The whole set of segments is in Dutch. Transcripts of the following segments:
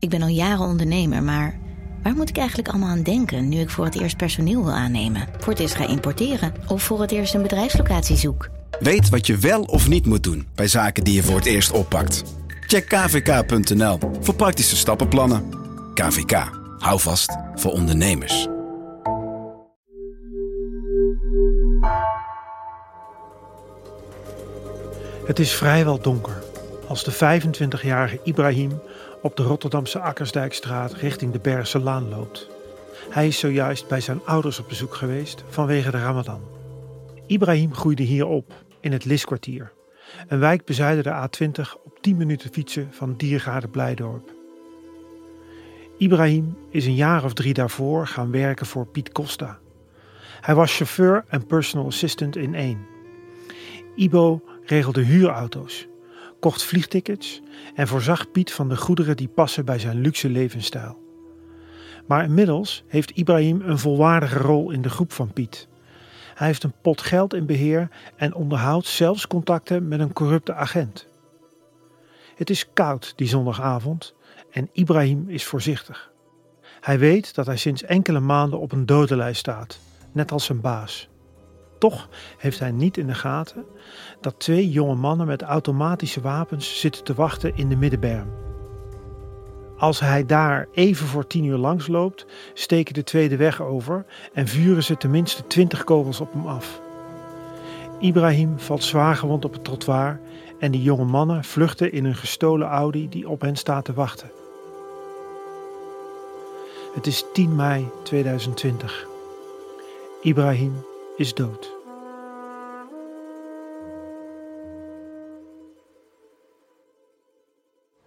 Ik ben al jaren ondernemer, maar waar moet ik eigenlijk allemaal aan denken nu ik voor het eerst personeel wil aannemen, voor het eerst ga importeren of voor het eerst een bedrijfslocatie zoek? Weet wat je wel of niet moet doen bij zaken die je voor het eerst oppakt. Check kvk.nl voor praktische stappenplannen. KVK, hou vast voor ondernemers. Het is vrijwel donker als de 25-jarige Ibrahim op de Rotterdamse Akkersdijkstraat richting de Bergse Laan loopt. Hij is zojuist bij zijn ouders op bezoek geweest vanwege de Ramadan. Ibrahim groeide hier op, in het Liskwartier, een wijk bezijden de A20 op 10 minuten fietsen van Diergaarde Blijdorp. Ibrahim is een jaar of drie daarvoor gaan werken voor Piet Costa. Hij was chauffeur en personal assistant in één. Ibo regelde huurauto's, kocht vliegtickets en voorzag Piet van de goederen die passen bij zijn luxe levensstijl. Maar inmiddels heeft Ibrahim een volwaardige rol in de groep van Piet. Hij heeft een pot geld in beheer en onderhoudt zelfs contacten met een corrupte agent. Het is koud die zondagavond en Ibrahim is voorzichtig. Hij weet dat hij sinds enkele maanden op een dodenlijst staat, net als zijn baas. Toch heeft hij niet in de gaten dat twee jonge mannen met automatische wapens zitten te wachten in de middenberm. Als hij daar even voor tien uur langs loopt, steken de tweede weg over en vuren ze tenminste twintig kogels op hem af. Ibrahim valt zwaargewond op het trottoir en de jonge mannen vluchten in een gestolen Audi die op hen staat te wachten. Het is 10 mei 2020. Ibrahim is dood.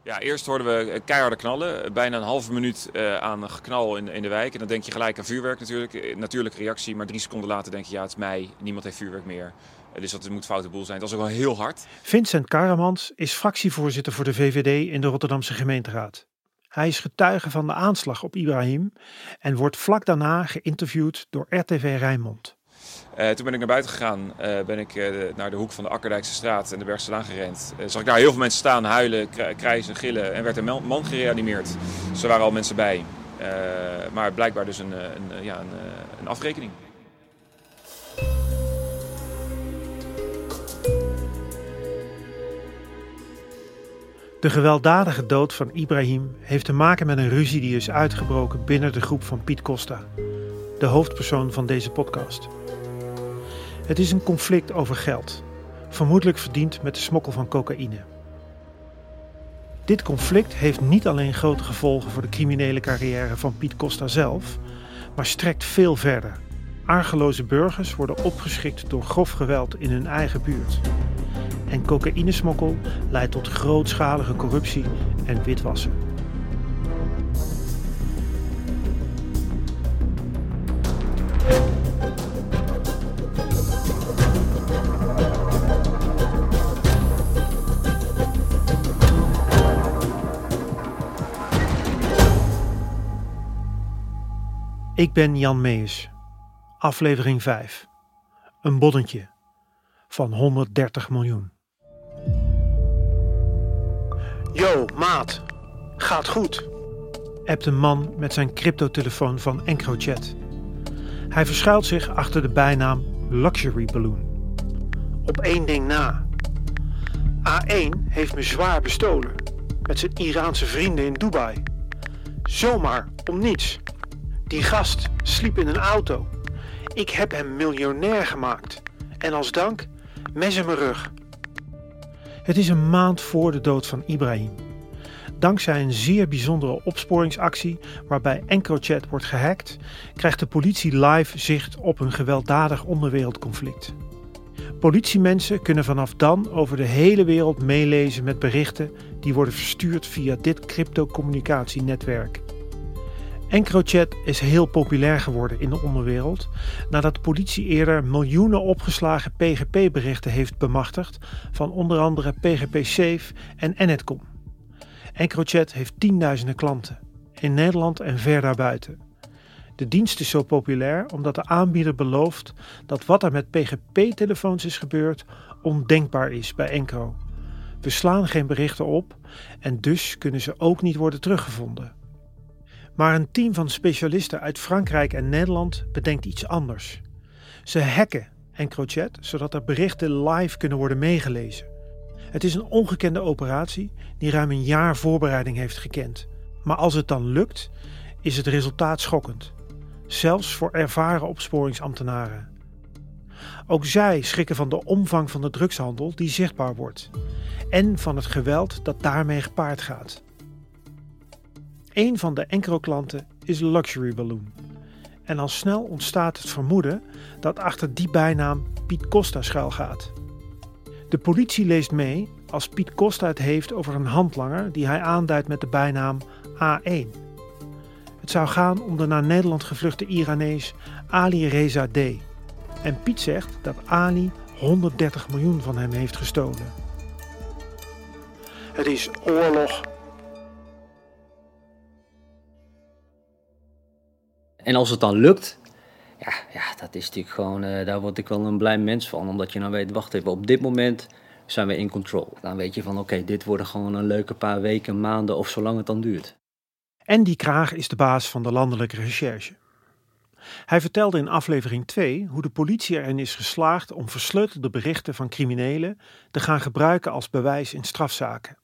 Ja, eerst hoorden we keiharde knallen. Bijna een halve minuut uh, aan geknal in, in de wijk. En dan denk je gelijk aan vuurwerk natuurlijk. Natuurlijke reactie, maar drie seconden later denk je... ja, het is mei, niemand heeft vuurwerk meer. Uh, dus dat moet foute boel zijn. Het was ook wel heel hard. Vincent Karamans is fractievoorzitter voor de VVD in de Rotterdamse gemeenteraad. Hij is getuige van de aanslag op Ibrahim en wordt vlak daarna geïnterviewd door RTV Rijnmond. Uh, toen ben ik naar buiten gegaan, uh, ben ik uh, naar de hoek van de Akkerdijkse straat en de Bergselaan gerend. zag ik daar heel veel mensen staan, huilen, krijzen, gillen en werd een man gereanimeerd. Dus er waren al mensen bij. maar blijkbaar dus een, een ja, een, een afrekening. De gewelddadige dood van Ibrahim heeft te maken met een ruzie die is uitgebroken binnen de groep van Piet Costa, de hoofdpersoon van deze podcast. Het is een conflict over geld, vermoedelijk verdiend met de smokkel van cocaïne. Dit conflict heeft niet alleen grote gevolgen voor de criminele carrière van Piet Costa zelf, maar strekt veel verder. Argeloze burgers worden opgeschikt door grof geweld in hun eigen buurt. En cocaïnesmokkel leidt tot grootschalige corruptie en witwassen. Ik ben Jan Mees. Aflevering 5. Een boddentje van 130 miljoen. Yo, maat. Gaat goed. Appt een man met zijn cryptotelefoon van EncroChat. Hij verschuilt zich achter de bijnaam Luxury Balloon. Op één ding na. A1 heeft me zwaar bestolen. Met zijn Iraanse vrienden in Dubai. Zomaar, om niets. Die gast sliep in een auto. Ik heb hem miljonair gemaakt. En als dank, mes in mijn rug. Het is een maand voor de dood van Ibrahim. Dankzij een zeer bijzondere opsporingsactie waarbij EncroChat wordt gehackt, krijgt de politie live zicht op een gewelddadig onderwereldconflict. Politiemensen kunnen vanaf dan over de hele wereld meelezen met berichten die worden verstuurd via dit cryptocommunicatienetwerk. EncroChat is heel populair geworden in de onderwereld nadat de politie eerder miljoenen opgeslagen PGP-berichten heeft bemachtigd van onder andere PGP Safe en Enetcom. EncroChat heeft tienduizenden klanten, in Nederland en ver daarbuiten. De dienst is zo populair omdat de aanbieder belooft dat wat er met PGP-telefoons is gebeurd ondenkbaar is bij Encro. We slaan geen berichten op en dus kunnen ze ook niet worden teruggevonden. Maar een team van specialisten uit Frankrijk en Nederland bedenkt iets anders. Ze hacken EncroChat zodat er berichten live kunnen worden meegelezen. Het is een ongekende operatie die ruim een jaar voorbereiding heeft gekend. Maar als het dan lukt, is het resultaat schokkend. Zelfs voor ervaren opsporingsambtenaren. Ook zij schrikken van de omvang van de drugshandel die zichtbaar wordt. En van het geweld dat daarmee gepaard gaat. Een van de Encro-klanten is Luxury Balloon. En al snel ontstaat het vermoeden dat achter die bijnaam Piet Costa schuilgaat. De politie leest mee als Piet Costa het heeft over een handlanger die hij aanduidt met de bijnaam A1. Het zou gaan om de naar Nederland gevluchte Iranees Ali Reza D. En Piet zegt dat Ali 130 miljoen van hem heeft gestolen. Het is oorlog. En als het dan lukt, ja, ja dat is natuurlijk gewoon, uh, daar word ik wel een blij mens van. Omdat je dan weet, wacht even, op dit moment zijn we in control. Dan weet je van, oké, dit worden gewoon een leuke paar weken, maanden of zolang het dan duurt. En die Kraag is de baas van de landelijke recherche. Hij vertelde in aflevering 2 hoe de politie erin is geslaagd om versleutelde berichten van criminelen te gaan gebruiken als bewijs in strafzaken.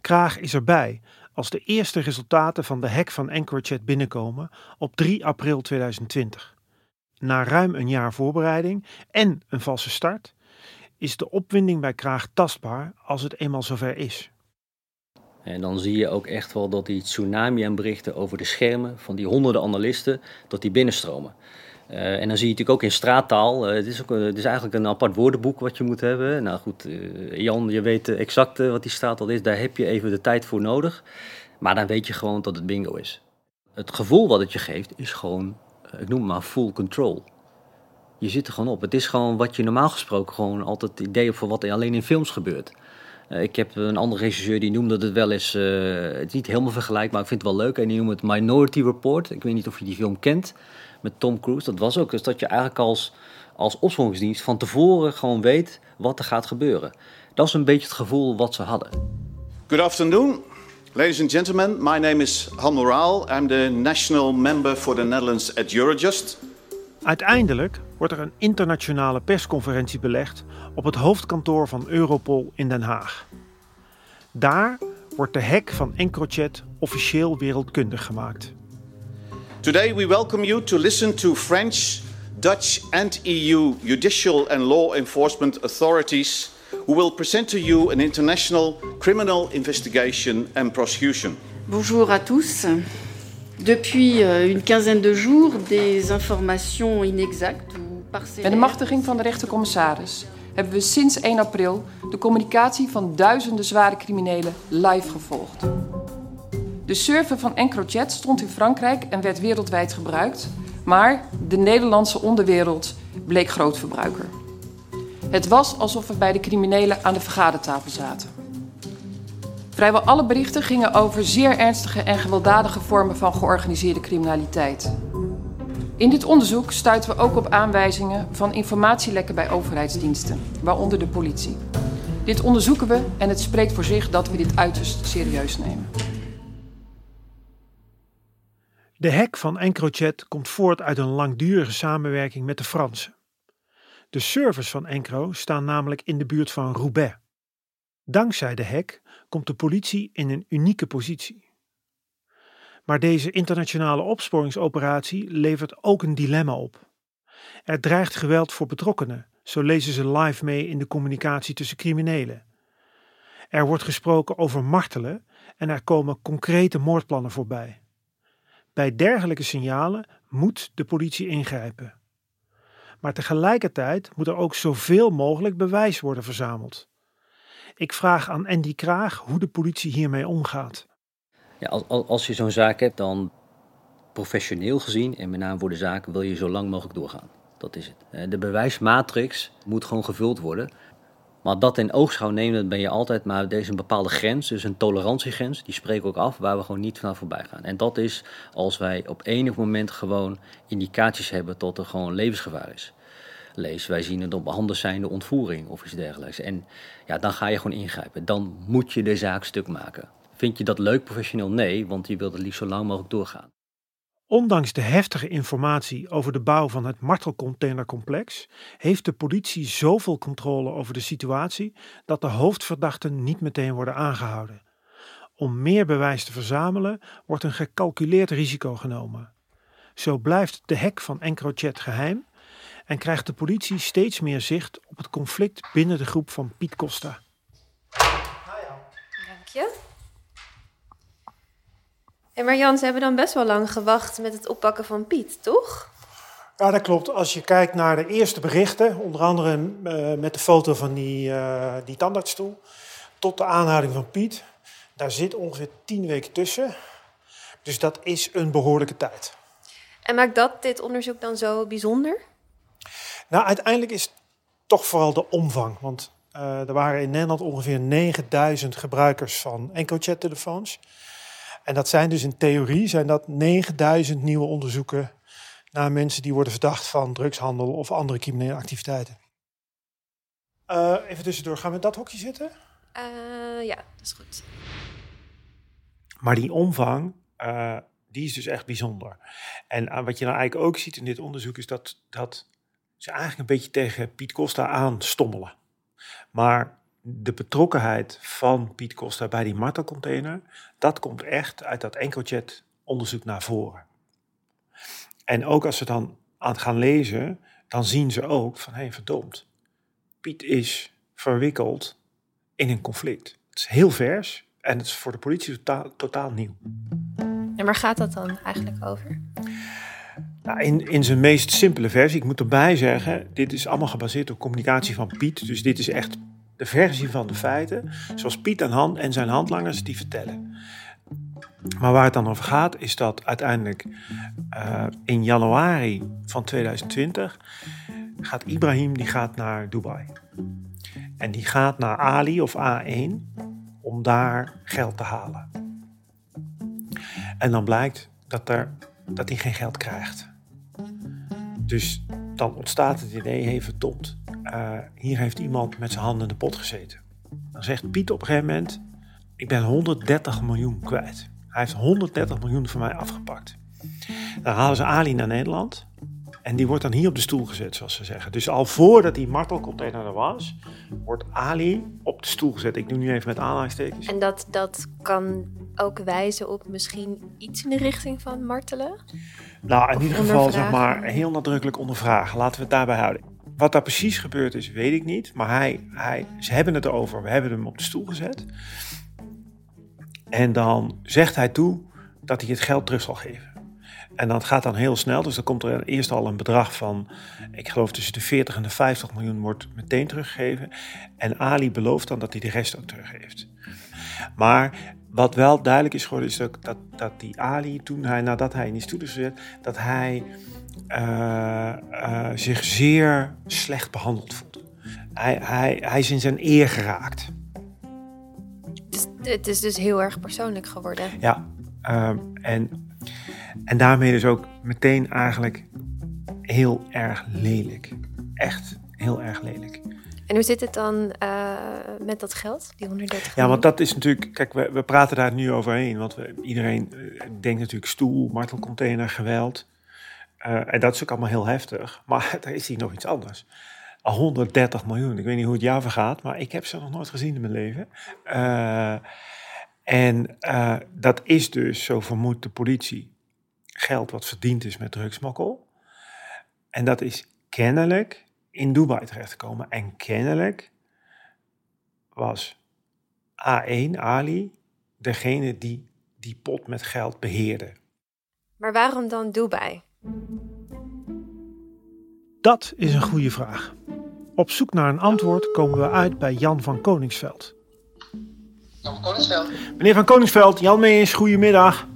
Kraag is erbij als de eerste resultaten van de hack van EncroChat binnenkomen op 3 april 2020. Na ruim een jaar voorbereiding en een valse start is de opwinding bij Kraag tastbaar als het eenmaal zover is. En dan zie je ook echt wel dat die tsunami aan berichten over de schermen van die honderden analisten, dat die binnenstromen. Uh, en dan zie je natuurlijk ook in straattaal, uh, het, is ook, het is eigenlijk een apart woordenboek wat je moet hebben. Nou goed, Jan, je weet exact wat die straattaal is, daar heb je even de tijd voor nodig. Maar dan weet je gewoon dat het bingo is. Het gevoel wat het je geeft is gewoon, ik noem het maar full control. Je zit er gewoon op. Het is gewoon wat je normaal gesproken gewoon altijd het idee hebt voor wat alleen in films gebeurt. Ik heb een andere regisseur die noemde het wel eens, het is niet helemaal vergelijkbaar, maar ik vind het wel leuk. En die noemt het Minority Report. Ik weet niet of je die film kent met Tom Cruise. Dat was ook dus dat je eigenlijk als, als opsporingsdienst van tevoren gewoon weet wat er gaat gebeuren. Dat is een beetje het gevoel wat ze hadden. Good afternoon. Ladies and gentlemen, my name is Han Moraal. I'm the national member for the Netherlands at Eurojust. Uiteindelijk wordt er een internationale persconferentie belegd op het hoofdkantoor van Europol in Den Haag. Daar wordt de hack van EncroChat officieel wereldkundig gemaakt. Today we welcome you to listen to French, Dutch and EU judicial and law enforcement authorities who will present to you an international criminal investigation and prosecution. Bonjour à tous. Depuis euh, une quinzaine de jours, des informations inexactes ou parcellaires. Met de machtiging van de rechtercommissaris hebben we sinds 1 april de communicatie van duizenden zware criminelen live gevolgd. De server van EncroChat stond in Frankrijk en werd wereldwijd gebruikt, maar de Nederlandse onderwereld bleek grootverbruiker. Het was alsof we bij de criminelen aan de vergadertafel zaten. Vrijwel alle berichten gingen over zeer ernstige en gewelddadige vormen van georganiseerde criminaliteit. In dit onderzoek stuiten we ook op aanwijzingen van informatielekken bij overheidsdiensten, waaronder de politie. Dit onderzoeken we en het spreekt voor zich dat we dit uiterst serieus nemen. De hack van EncroChat komt voort uit een langdurige samenwerking met de Fransen. De servers van Encro staan namelijk in de buurt van Roubaix. Dankzij de hack komt de politie in een unieke positie. Maar deze internationale opsporingsoperatie levert ook een dilemma op. Er dreigt geweld voor betrokkenen, zo lezen ze live mee in de communicatie tussen criminelen. Er wordt gesproken over martelen en er komen concrete moordplannen voorbij. Bij dergelijke signalen moet de politie ingrijpen. Maar tegelijkertijd moet er ook zoveel mogelijk bewijs worden verzameld. Ik vraag aan Andy Kraag hoe de politie hiermee omgaat. Ja, als, als je zo'n zaak hebt, dan professioneel gezien, en met name voor de zaak, wil je zo lang mogelijk doorgaan. Dat is het. De bewijsmatrix moet gewoon gevuld worden. Maar dat in oogschouw nemen, dat ben je altijd. Maar er is een bepaalde grens, dus een tolerantiegrens, die spreken ook af, waar we gewoon niet vanaf voorbij gaan. En dat is als wij op enig moment gewoon indicaties hebben tot er gewoon levensgevaar is. Lees, wij zien het op handen zijnde ontvoering of iets dergelijks. En ja, dan ga je gewoon ingrijpen. Dan moet je de zaak stuk maken. Vind je dat leuk professioneel? Nee, want je wilt het liefst zo lang mogelijk doorgaan. Ondanks de heftige informatie over de bouw van het martelcontainercomplex heeft de politie zoveel controle over de situatie dat de hoofdverdachten niet meteen worden aangehouden. Om meer bewijs te verzamelen wordt een gecalculeerd risico genomen. Zo blijft de hek van EncroChat geheim en krijgt de politie steeds meer zicht op het conflict binnen de groep van Piet Costa. Dank je. Hey, maar Jan, ze hebben dan best wel lang gewacht met het oppakken van Piet, toch? Ja, dat klopt. Als je kijkt naar de eerste berichten, onder andere uh, met de foto van die, uh, die tandartsstoel, tot de aanhouding van Piet, daar zit ongeveer tien weken tussen. Dus dat is een behoorlijke tijd. En maakt dat dit onderzoek dan zo bijzonder? Nou, uiteindelijk is het toch vooral de omvang. Want uh, er waren in Nederland ongeveer 9000 gebruikers van EncroChat-telefoons. En dat zijn dus in theorie zijn dat 9000 nieuwe onderzoeken naar mensen die worden verdacht van drugshandel of andere criminele activiteiten. Uh, even tussendoor, gaan we in dat hokje zitten? Uh, ja, dat is goed. Maar die omvang, uh, die is dus echt bijzonder. En wat je nou eigenlijk ook ziet in dit onderzoek is dat, dat ze eigenlijk een beetje tegen Piet Costa aanstommelen. Maar de betrokkenheid van Piet Costa bij die martelcontainer, dat komt echt uit dat EncroChat onderzoek naar voren. En ook als ze dan aan het gaan lezen, dan zien ze ook van, hé hey, verdomd, Piet is verwikkeld in een conflict. Het is heel vers en het is voor de politie totaal, totaal nieuw. En waar gaat dat dan eigenlijk over? Nou, in, in zijn meest simpele versie, ik moet erbij zeggen, dit is allemaal gebaseerd op communicatie van Piet. Dus dit is echt de versie van de feiten, zoals Piet en, Han en zijn handlangers die vertellen. Maar waar het dan over gaat, is dat uiteindelijk uh, in januari van 2020 gaat Ibrahim die gaat naar Dubai. En die gaat naar Ali of A1 om daar geld te halen. En dan blijkt dat, er, dat hij geen geld krijgt. Dus dan ontstaat het idee, hey verdomd, uh, hier heeft iemand met zijn handen in de pot gezeten. Dan zegt Piet op een gegeven moment, ik ben 130 miljoen kwijt. Hij heeft 130 miljoen van mij afgepakt. Dan halen ze Ali naar Nederland. En die wordt dan hier op de stoel gezet, zoals ze zeggen. Dus al voordat die martelcontainer er was, wordt Ali op de stoel gezet. Ik doe nu even met aanhalingstekens. En dat, dat kan ook wijzen op misschien iets in de richting van martelen? Nou, in ieder geval zeg maar heel nadrukkelijk ondervragen. Laten we het daarbij houden. Wat daar precies gebeurd is, weet ik niet. Maar hij, hij, ze hebben het erover. We hebben hem op de stoel gezet. En dan zegt hij toe dat hij het geld terug zal geven. En dat gaat dan heel snel. Dus dan komt er eerst al een bedrag van, ik geloof tussen de 40 en de 50 miljoen wordt meteen teruggegeven. En Ali belooft dan dat hij de rest ook teruggeeft. Maar wat wel duidelijk is geworden, is dat, dat, dat die Ali, toen hij, nadat hij in die stoel is gezet, dat hij uh, uh, zich zeer slecht behandeld voelde. Hij, hij, hij is in zijn eer geraakt. Het is, het is dus heel erg persoonlijk geworden. Ja, uh, en, en daarmee dus ook meteen eigenlijk heel erg lelijk. Echt heel erg lelijk. En hoe zit het dan uh, met dat geld, die 130 Ja, want dat is natuurlijk... Kijk, we, we praten daar nu overheen. Want we, iedereen uh, denkt natuurlijk stoel, martelcontainer, geweld. Uh, en dat is ook allemaal heel heftig. Maar er is hier nog iets anders. 130 miljoen. Ik weet niet hoe het jou vergaat, maar ik heb ze nog nooit gezien in mijn leven. en dat is dus, zo vermoedt de politie, geld wat verdiend is met drugsmokkel. En dat is kennelijk in Dubai terechtgekomen. En kennelijk was A1, Ali, degene die die pot met geld beheerde. Maar waarom dan Dubai? Dat is een goede vraag. Op zoek naar een antwoord komen we uit bij Jan van Koningsveld. Jan van Koningsveld. Meneer van Koningsveld, Jan Meijers, goedemiddag.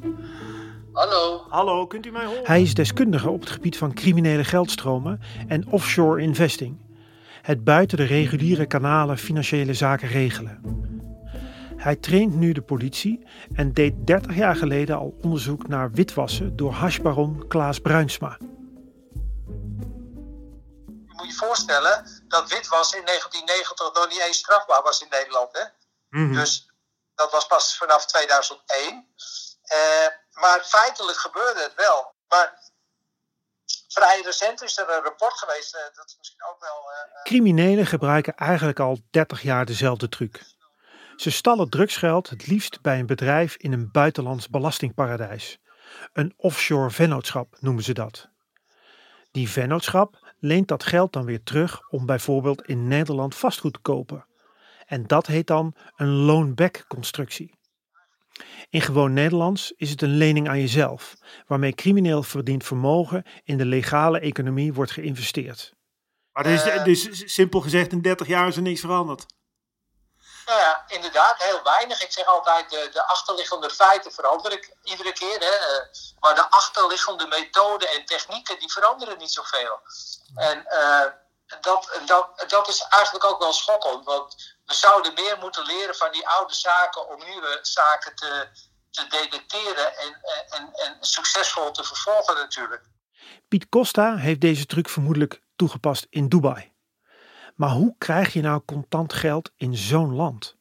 Hallo. Hallo, kunt u mij horen? Hij is deskundige op het gebied van criminele geldstromen en offshore investing. Het buiten de reguliere kanalen financiële zaken regelen. Hij traint nu de politie en deed 30 jaar geleden al onderzoek naar witwassen door hashbaron Klaas Bruinsma. Moet je voorstellen dat witwassen in 1990 nog niet eens strafbaar was in Nederland. Hè? Mhm. Dus dat was pas vanaf 2001. Eh, maar feitelijk gebeurde het wel. Maar vrij recent is er een rapport geweest, eh, dat is misschien ook wel. eh, Criminelen gebruiken eigenlijk al 30 jaar dezelfde truc. Ze stallen drugsgeld het liefst bij een bedrijf in een buitenlands belastingparadijs. Een offshore vennootschap noemen ze dat. Die vennootschap leent dat geld dan weer terug om bijvoorbeeld in Nederland vastgoed te kopen. En dat heet dan een loan-back constructie. In gewoon Nederlands is het een lening aan jezelf, waarmee crimineel verdiend vermogen in de legale economie wordt geïnvesteerd. Maar dus, dus simpel gezegd, in 30 jaar is er niks veranderd. Nou ja, inderdaad, heel weinig. Ik zeg altijd, de, de achterliggende feiten veranderen ik iedere keer. Hè. eh, Maar de achterliggende methoden en technieken, die veranderen niet zoveel. En eh, dat, dat, dat is eigenlijk ook wel schokkend. Want we zouden meer moeten leren van die oude zaken om nieuwe zaken te, te detecteren en, en, en succesvol te vervolgen natuurlijk. Piet Costa heeft deze truc vermoedelijk toegepast in Dubai. Maar hoe krijg je nou contant geld in zo'n land?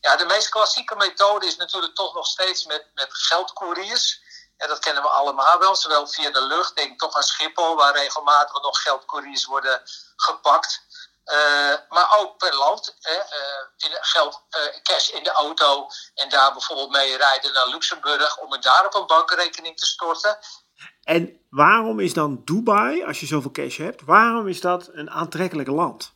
Ja, de meest klassieke methode is natuurlijk toch nog steeds met, met geldcouriers. En dat kennen we allemaal wel, zowel via de lucht, denk toch aan Schiphol, waar regelmatig nog geldcouriers worden gepakt. Eh, maar ook per land, hè, eh, in geld, eh, cash in de auto en daar bijvoorbeeld mee rijden naar Luxemburg om het daar op een bankrekening te storten. En waarom is dan Dubai, als je zoveel cash hebt, waarom is dat een aantrekkelijk land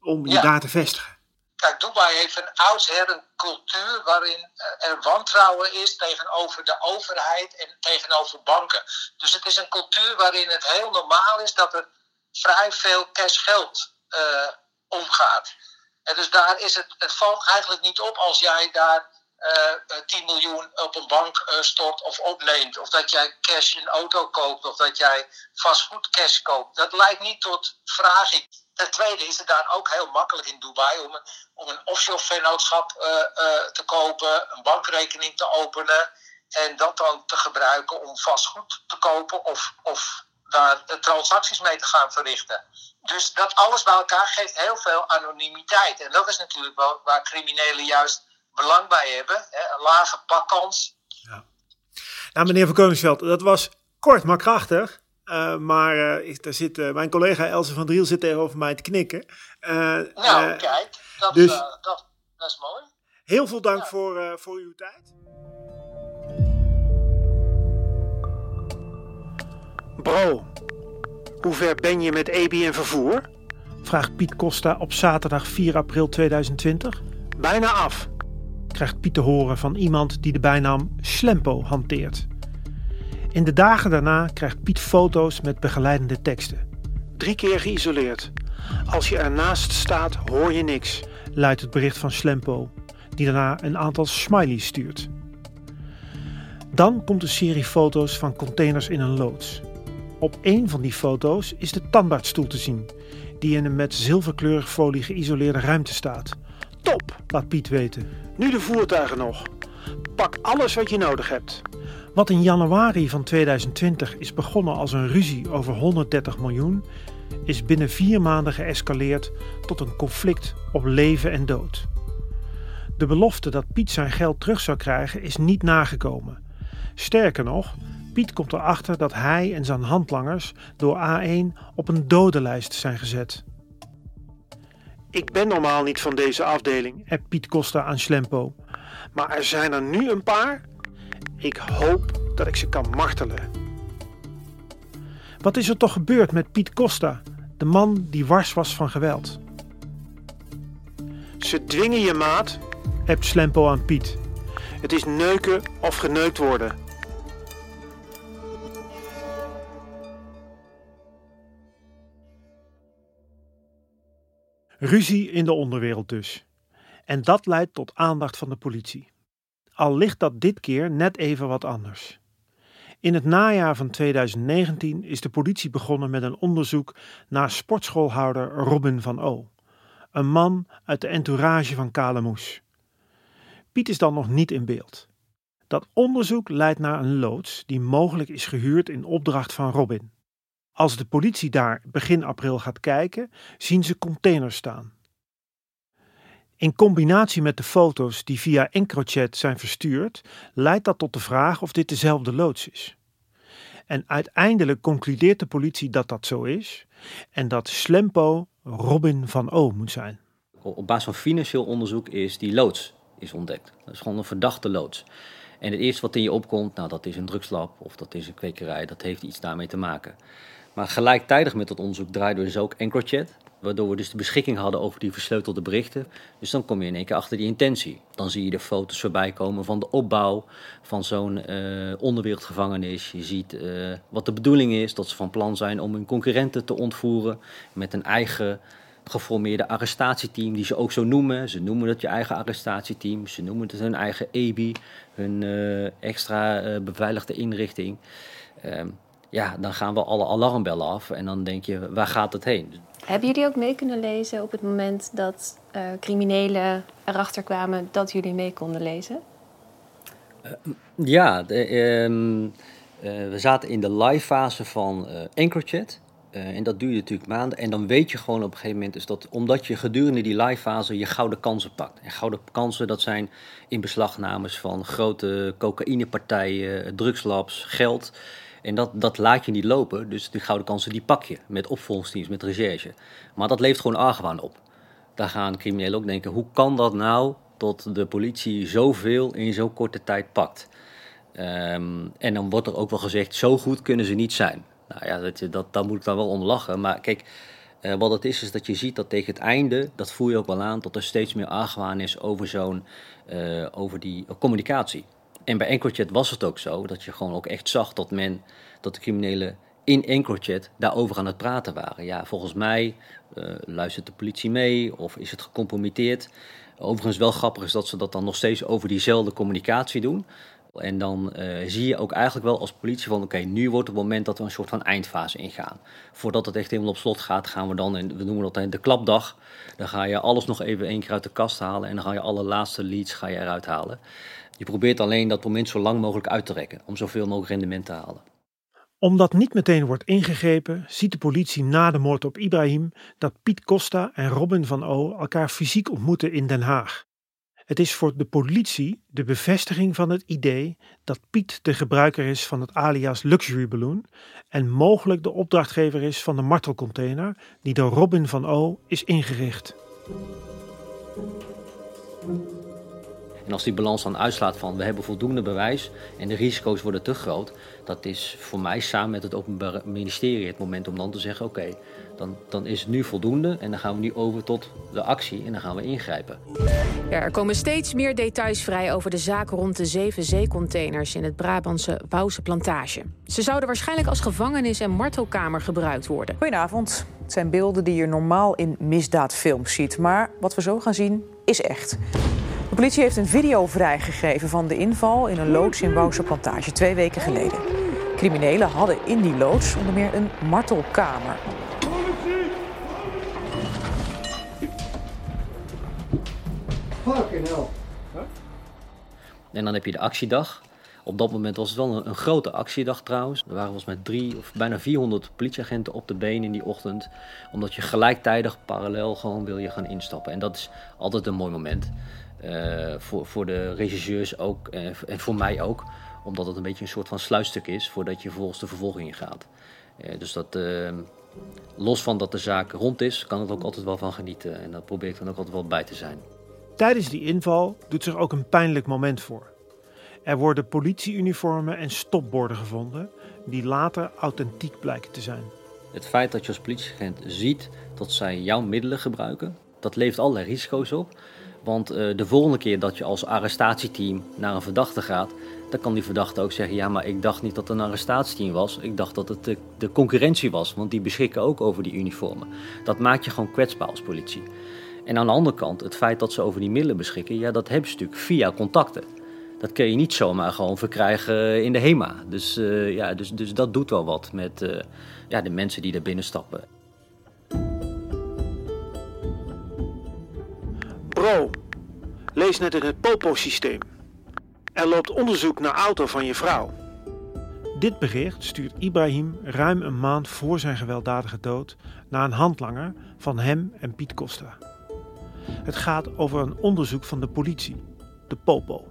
om je Ja. daar te vestigen? Kijk, Dubai heeft van oudsher een cultuur waarin er wantrouwen is tegenover de overheid en tegenover banken. Dus het is een cultuur waarin het heel normaal is dat er vrij veel cashgeld eh omgaat. En dus daar is het, het valt eigenlijk niet op als jij daar eh, eh, 10 miljoen op een bank eh, stort of opleent. Of dat jij cash in een auto koopt of dat jij vastgoed cash koopt. Dat leidt niet tot vraging. Ten tweede is het daar ook heel makkelijk in Dubai om een, om een offshore vennootschap eh, eh, te kopen, een bankrekening te openen en dat dan te gebruiken om vastgoed te kopen of, of daar eh, transacties mee te gaan verrichten. Dus dat alles bij elkaar geeft heel veel anonimiteit. En dat is natuurlijk wel waar criminelen juist belang bij hebben. Hè? Een lage pakkans. Nou, meneer Van Koningsveld, dat was kort maar krachtig. Eh, maar eh, ik, daar zit, eh, mijn collega Else van Driel zit tegenover mij te knikken. Eh, Nou, kijk, dat, dus- dat, dat is mooi. heel veel dank voor, eh, voor uw tijd. Bro, hoe ver ben je met ABN Vervoer? Vraagt Piet Costa op zaterdag 4 april 2020. Bijna af, krijgt Piet te horen van iemand die de bijnaam Slempo hanteert. In de dagen daarna krijgt Piet foto's met begeleidende teksten. Drie keer geïsoleerd. Als je ernaast staat hoor je niks, luidt het bericht van Slempo, die daarna een aantal smileys stuurt. Dan komt een serie foto's van containers in een loods. Op één van die foto's is de tandartsstoel te zien, die in een met zilverkleurig folie geïsoleerde ruimte staat. Top, laat Piet weten. Nu de voertuigen nog. Pak alles wat je nodig hebt. Wat in januari van 2020 is begonnen als een ruzie over 130 miljoen, is binnen vier maanden geëscaleerd tot een conflict op leven en dood. De belofte dat Piet zijn geld terug zou krijgen is niet nagekomen. Sterker nog, Piet komt erachter dat hij en zijn handlangers door A1 op een dodenlijst zijn gezet. Ik ben normaal niet van deze afdeling, appt Piet Costa aan Slempo. Maar er zijn er nu een paar. Ik hoop dat ik ze kan martelen. Wat is er toch gebeurd met Piet Costa, de man die wars was van geweld? Ze dwingen je maat, appt Slempo aan Piet. Het is neuken of geneukt worden. Ruzie in de onderwereld dus. En dat leidt tot aandacht van de politie. Al ligt dat dit keer net even wat anders. In het najaar van 2019 is de politie begonnen met een onderzoek naar sportschoolhouder Robin van O. Een man uit de entourage van Kalemoes. Piet is dan nog niet in beeld. Dat onderzoek leidt naar een loods die mogelijk is gehuurd in opdracht van Robin. Als de politie daar begin april gaat kijken, zien ze containers staan. In combinatie met de foto's die via EncroChat zijn verstuurd, leidt dat tot de vraag of dit dezelfde loods is. En uiteindelijk concludeert de politie dat dat zo is en dat Slempo Robin van O moet zijn. Op basis van financieel onderzoek is die loods is ontdekt. Dat is gewoon een verdachte loods. En het eerste wat in je opkomt, nou dat is een drugslab of dat is een kwekerij, dat heeft iets daarmee te maken. Maar gelijktijdig met dat onderzoek draaiden we dus ook EncroChat, waardoor we dus de beschikking hadden over die versleutelde berichten. Dus dan kom je in één keer achter die intentie. Dan zie je de foto's voorbij komen van de opbouw van zo'n uh, onderwereldgevangenis. Je ziet uh, wat de bedoeling is, dat ze van plan zijn om hun concurrenten te ontvoeren met een eigen geformeerde arrestatieteam, die ze ook zo noemen. Ze noemen het je eigen arrestatieteam, ze noemen het hun eigen EBI, hun uh, extra beveiligde inrichting. Ehm, ja, dan gaan we alle alarmbellen af en dan denk je, waar gaat het heen? Hebben jullie ook mee kunnen lezen op het moment dat uh, criminelen erachter kwamen dat jullie mee konden lezen? Uh, ja, de, um, uh, we zaten in de live fase van EncroChat. en dat duurde natuurlijk maanden. En dan weet je gewoon op een gegeven moment is dat omdat je gedurende die live fase je gouden kansen pakt. En gouden kansen dat zijn in beslagnames van grote cocaïnepartijen, drugslabs, geld. En dat, dat laat je niet lopen. Dus die gouden kansen die pak je met opvolgsteams, met recherche. Maar dat levert gewoon argwaan op. Daar gaan criminelen ook denken, hoe kan dat nou tot de politie zoveel in zo'n korte tijd pakt? Um, en dan wordt er ook wel gezegd, zo goed kunnen ze niet zijn. Nou ja, dat, dat, daar moet ik dan wel om lachen. Maar kijk, uh, wat het is, is dat je ziet dat tegen het einde, dat voel je ook wel aan, dat er steeds meer argwaan is over zo'n, uh, over die communicatie. En bij EncroChat was het ook zo dat je gewoon ook echt zag dat men, dat de criminelen in EncroChat daarover aan het praten waren. Ja, volgens mij uh, luistert de politie mee of is het gecompromitteerd. Overigens wel grappig is dat ze dat dan nog steeds over diezelfde communicatie doen. En dan uh, zie je ook eigenlijk wel als politie van oké, nu wordt het moment dat we een soort van eindfase ingaan. Voordat het echt helemaal op slot gaat, gaan we dan, en we noemen dat de klapdag. Dan ga je alles nog even één keer uit de kast halen en dan ga je alle laatste leads ga je eruit halen. Je probeert alleen dat moment zo lang mogelijk uit te rekken, om zoveel mogelijk rendement te halen. Omdat niet meteen wordt ingegrepen, ziet de politie na de moord op Ibrahim dat Piet Costa en Robin van O elkaar fysiek ontmoeten in Den Haag. Het is voor de politie de bevestiging van het idee dat Piet de gebruiker is van het alias Luxury Balloon en mogelijk de opdrachtgever is van de martelcontainer die door Robin van O is ingericht. En als die balans dan uitslaat van we hebben voldoende bewijs en de risico's worden te groot, dat is voor mij samen met het Openbaar Ministerie het moment om dan te zeggen: oké, okay, dan, dan is het nu voldoende en dan gaan we nu over tot de actie en dan gaan we ingrijpen. Ja, er komen steeds meer details vrij over de zaak rond de zeven zeecontainers in het Brabantse Wouwse plantage. Ze zouden waarschijnlijk als gevangenis en martelkamer gebruikt worden. Goedenavond. Het zijn beelden die je normaal in misdaadfilms ziet, maar wat we zo gaan zien is echt. De politie heeft een video vrijgegeven van de inval in een loods in Wouwse Plantage twee weken geleden. Criminelen hadden in die loods onder meer een martelkamer. Fucking hell. En dan heb je de actiedag. Op dat moment was het wel een, een, grote actiedag trouwens. Er waren volgens mij drie of bijna 400 politieagenten op de been in die ochtend. Omdat je gelijktijdig parallel gewoon wil je gaan instappen. En dat is altijd een mooi moment. Uh, voor, voor de regisseurs ook en voor mij ook. Omdat het een beetje een soort van sluitstuk is voordat je vervolgens de vervolging gaat. Uh, dus dat, los van dat de zaak rond is, kan het ook altijd wel van genieten. En daar probeer ik dan ook altijd wel bij te zijn. Tijdens die inval doet zich ook een pijnlijk moment voor. Er worden politieuniformen en stopborden gevonden die later authentiek blijken te zijn. Het feit dat je als politieagent ziet dat zij jouw middelen gebruiken, dat levert allerlei risico's op. Want uh, de volgende keer dat je als arrestatieteam naar een verdachte gaat, dan kan die verdachte ook zeggen: Ja, maar ik dacht niet dat het een arrestatieteam was. Ik dacht dat het de, de concurrentie was, want die beschikken ook over die uniformen. Dat maakt je gewoon kwetsbaar als politie. En aan de andere kant, het feit dat ze over die middelen beschikken, ja, dat hebben ze natuurlijk via contacten. Dat kun je niet zomaar gewoon verkrijgen in de HEMA. Dus, uh, ja, dus, dus dat doet wel wat met ja, de mensen die er binnenstappen. Bro, lees net in het Popo-systeem. Er loopt onderzoek naar auto van je vrouw. Dit bericht stuurt Ibrahim ruim een maand voor zijn gewelddadige dood naar een handlanger van hem en Piet Costa. Het gaat over een onderzoek van de politie, de Popo.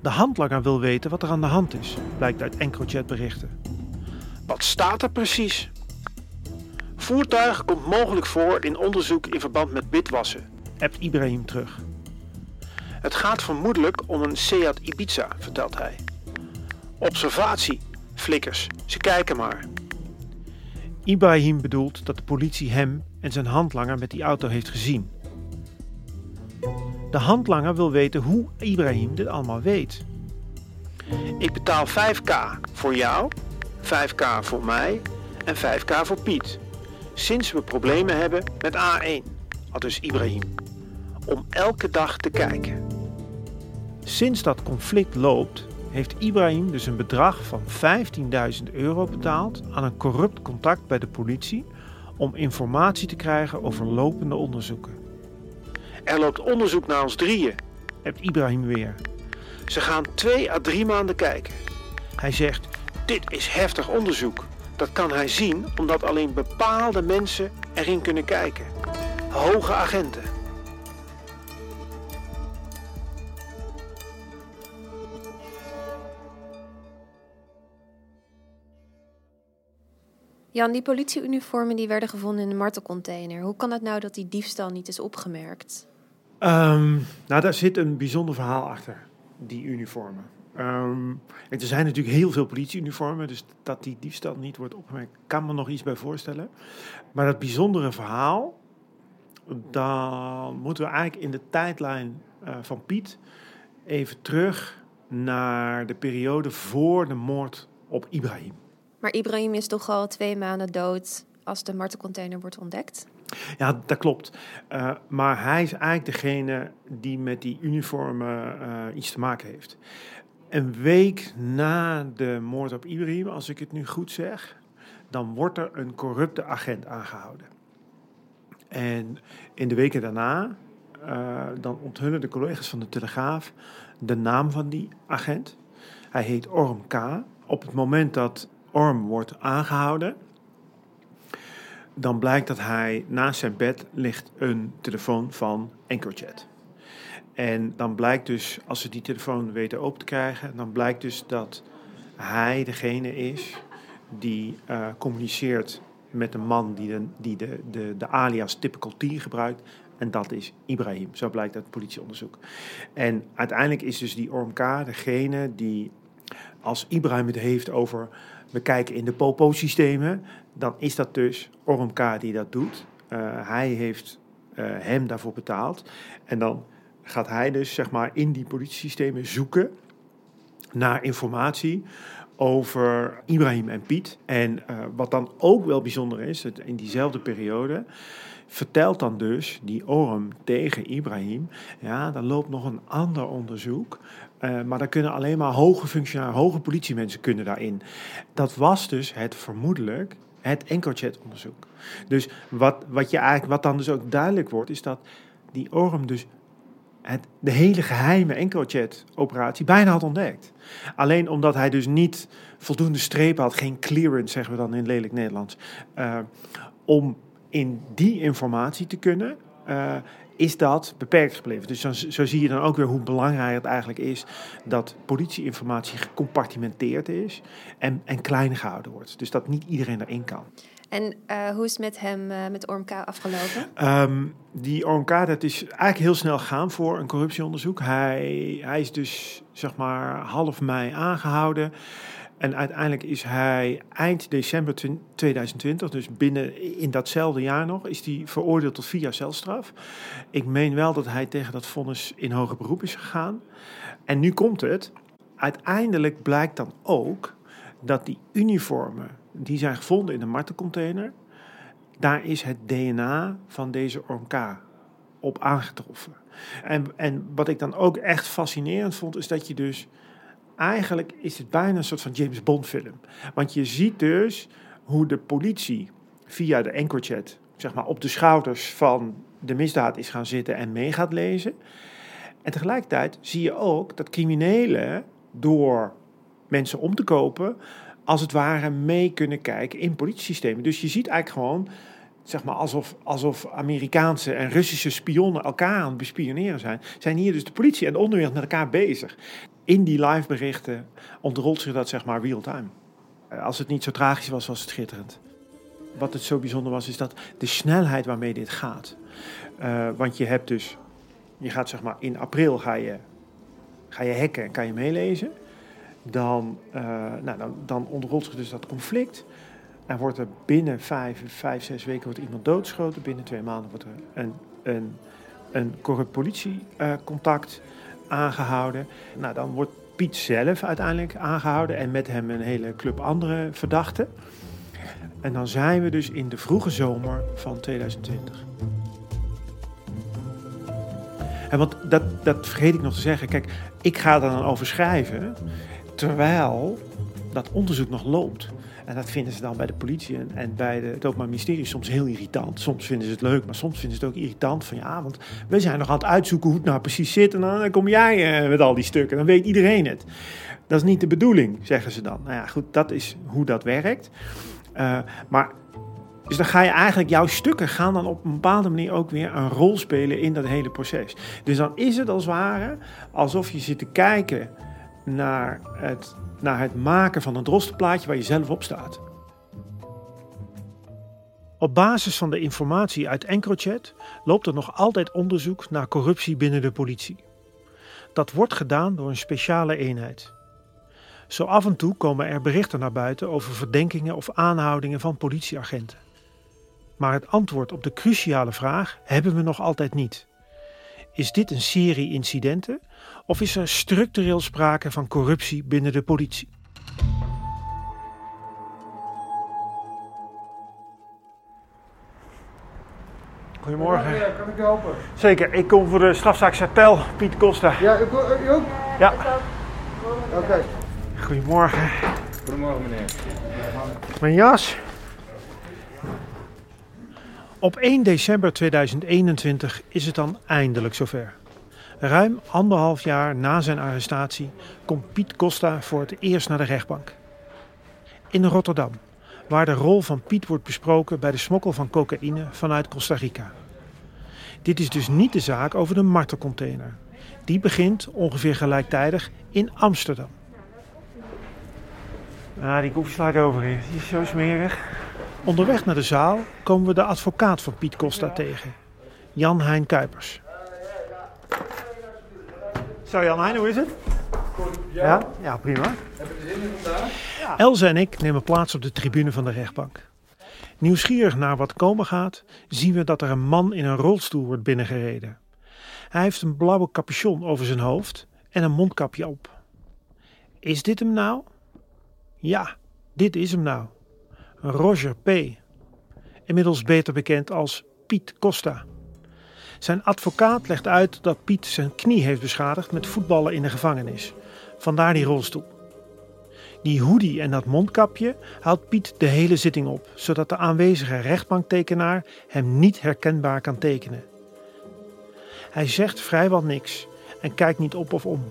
De handlanger wil weten wat er aan de hand is, blijkt uit EncroChat-berichten. Wat staat er precies? Voertuig komt mogelijk voor in onderzoek in verband met witwassen, appt Ibrahim terug. Het gaat vermoedelijk om een Seat Ibiza, vertelt hij. Observatie, flikkers, ze kijken maar. Ibrahim bedoelt dat de politie hem en zijn handlanger met die auto heeft gezien. De handlanger wil weten hoe Ibrahim dit allemaal weet. Ik betaal 5k voor jou, 5k voor mij en 5k voor Piet. Sinds we problemen hebben met A1, had dus Ibrahim. Om elke dag te kijken. Sinds dat conflict loopt, heeft Ibrahim dus een bedrag van 15.000 euro betaald aan een corrupt contact bij de politie om informatie te krijgen over lopende onderzoeken. Er loopt onderzoek naar ons drieën, hebt Ibrahim weer. Ze gaan twee à drie maanden kijken. Hij zegt: Dit is heftig onderzoek. Dat kan hij zien omdat alleen bepaalde mensen erin kunnen kijken. Hoge agenten. Jan, die politieuniformen die werden gevonden in de martelcontainer. Hoe kan het nou dat die diefstal niet is opgemerkt? Um, nou, daar zit een bijzonder verhaal achter, die uniformen. Um, er zijn natuurlijk heel veel politieuniformen, dus dat die diefstal niet wordt opgemerkt, kan me nog iets bij voorstellen. Maar dat bijzondere verhaal, dan moeten we eigenlijk in de tijdlijn uh, van Piet even terug naar de periode voor de moord op Ibrahim. Maar Ibrahim is toch al twee maanden dood als de martelcontainer wordt ontdekt? Ja, dat klopt. Uh, maar hij is eigenlijk degene die met die uniformen uh, iets te maken heeft. Een week na de moord op Ibrahim, als ik het nu goed zeg, dan wordt er een corrupte agent aangehouden. En in de weken daarna, uh, dan onthullen de collega's van de Telegraaf de naam van die agent. Hij heet Orm K. Op het moment dat Orm wordt aangehouden, dan blijkt dat hij naast zijn bed ligt een telefoon van EncroChat. En dan blijkt dus, als ze die telefoon weten open te krijgen, dan blijkt dus dat hij degene is die uh, communiceert met een man die, de, die de, de, de alias Typical T gebruikt. En dat is Ibrahim. Zo blijkt uit het politieonderzoek. En uiteindelijk is dus die OMK degene die, als Ibrahim het heeft over we kijken in de Popo-systemen, dan is dat dus ORMK die dat doet. Uh, hij heeft uh, hem daarvoor betaald. En dan gaat hij dus zeg maar in die politiesystemen zoeken naar informatie over Ibrahim en Piet. En uh, wat dan ook wel bijzonder is, in diezelfde periode vertelt dan dus die Orm tegen Ibrahim, ja, dan loopt nog een ander onderzoek uh, maar daar kunnen alleen maar hoge functionarissen, hoge politiemensen kunnen daarin. Dat was dus het vermoedelijk het EncroChat-onderzoek. Dus wat, wat, je eigenlijk, wat dan dus ook duidelijk wordt, is dat die Orm dus het, de hele geheime EncroChat-operatie bijna had ontdekt. Alleen omdat hij dus niet voldoende strepen had, geen clearance, zeggen we dan in lelijk Nederlands, uh, om in die informatie te kunnen. Uh, is dat beperkt gebleven. Dus dan, zo zie je dan ook weer hoe belangrijk het eigenlijk is dat politieinformatie gecompartimenteerd is en, en klein gehouden wordt. Dus dat niet iedereen erin kan. En uh, hoe is het met hem, uh, met ORMK, afgelopen? Um, die ORMK, dat is eigenlijk heel snel gegaan voor een corruptieonderzoek. Hij, hij is dus, zeg maar, half mei aangehouden. En uiteindelijk is hij eind december 2020, dus binnen in datzelfde jaar nog, is hij veroordeeld tot vier jaar celstraf. Ik meen wel dat hij tegen dat vonnis in hoger beroep is gegaan. En nu komt het. Uiteindelijk blijkt dan ook dat die uniformen die zijn gevonden in de martencontainer, daar is het DNA van deze OMK op aangetroffen. En, en wat ik dan ook echt fascinerend vond, is dat je dus eigenlijk is het bijna een soort van James Bond film. Want je ziet dus hoe de politie via de EncroChat zeg maar, op de schouders van de misdaad is gaan zitten en mee gaat lezen. En tegelijkertijd zie je ook dat criminelen door mensen om te kopen, als het ware mee kunnen kijken in politiesystemen. Dus je ziet eigenlijk gewoon, zeg maar, alsof, alsof Amerikaanse en Russische spionnen elkaar aan het bespioneren zijn, zijn hier dus de politie en de onderwereld met elkaar bezig. In die live berichten ontrolt zich dat, zeg maar, real time. Eh, Als het niet zo tragisch was, was het schitterend. Wat het zo bijzonder was, is dat de snelheid waarmee dit gaat. Eh, want je hebt dus, je gaat zeg maar in april ga je, ga je hacken en kan je meelezen. Dan, eh, nou, dan, dan ontrolt zich dus dat conflict. En wordt er binnen vijf, vijf, zes weken wordt iemand doodgeschoten. Binnen twee maanden wordt er een, een, een corrupt politiecontact aangehouden. Nou, dan wordt Piet zelf uiteindelijk aangehouden. En met hem een hele club andere verdachten. En dan zijn we dus in de vroege zomer van 2020. En want dat, dat vergeet ik nog te zeggen. Kijk, ik ga er dan over schrijven. Terwijl dat onderzoek nog loopt. En dat vinden ze dan bij de politie en, bij de, het Openbaar Ministerie soms heel irritant. Soms vinden ze het leuk, maar soms vinden ze het ook irritant. Van ja, want we zijn nog aan het uitzoeken hoe het nou precies zit. En dan, kom jij eh, met al die stukken. Dan weet iedereen het. Dat is niet de bedoeling, zeggen ze dan. Nou ja, goed, dat is hoe dat werkt. Uh, maar dus dan ga je eigenlijk, jouw stukken gaan dan op een bepaalde manier ook weer een rol spelen in dat hele proces. Dus dan is het als het ware alsof je zit te kijken naar het, naar het maken van een drostenplaatje waar je zelf op staat. Op basis van de informatie uit EncroChat loopt er nog altijd onderzoek naar corruptie binnen de politie. Dat wordt gedaan door een speciale eenheid. Zo af en toe komen er berichten naar buiten over verdenkingen of aanhoudingen van politieagenten. Maar het antwoord op de cruciale vraag hebben we nog altijd niet. Is dit een serie incidenten of is er structureel sprake van corruptie binnen de politie? Goedemorgen. Kan ik je helpen? Zeker, ik kom voor de strafzaak Sartel, Piet Costa. Ja, ik, u ook? Ja. Oké. Goedemorgen. Goedemorgen meneer. Mijn jas. Op 1 december 2021 is het dan eindelijk zover. Ruim anderhalf jaar na zijn arrestatie komt Piet Costa voor het eerst naar de rechtbank. In Rotterdam, waar de rol van Piet wordt besproken bij de smokkel van cocaïne vanuit Costa Rica. Dit is dus niet de zaak over de martelcontainer. Die begint ongeveer gelijktijdig in Amsterdam. Ah, die slaat over hier. Die is zo smerig. Onderweg naar de zaal komen we de advocaat van Piet Costa tegen. Jan Hein Kuipers. Zo Jan Hein, hoe is het? Goed, Ja? Ja, prima. Heb je er zin in vandaag? Elze en ik nemen plaats op de tribune van de rechtbank. Nieuwsgierig naar wat komen gaat, zien we dat er een man in een rolstoel wordt binnengereden. Hij heeft een blauwe capuchon over zijn hoofd en een mondkapje op. Is dit hem nou? Ja, dit is hem nou. Roger P. Inmiddels beter bekend als Piet Costa. Zijn advocaat legt uit dat Piet zijn knie heeft beschadigd met voetballen in de gevangenis. Vandaar die rolstoel. Die hoodie en dat mondkapje houdt Piet de hele zitting op, zodat de aanwezige rechtbanktekenaar hem niet herkenbaar kan tekenen. Hij zegt vrijwel niks en kijkt niet op of om.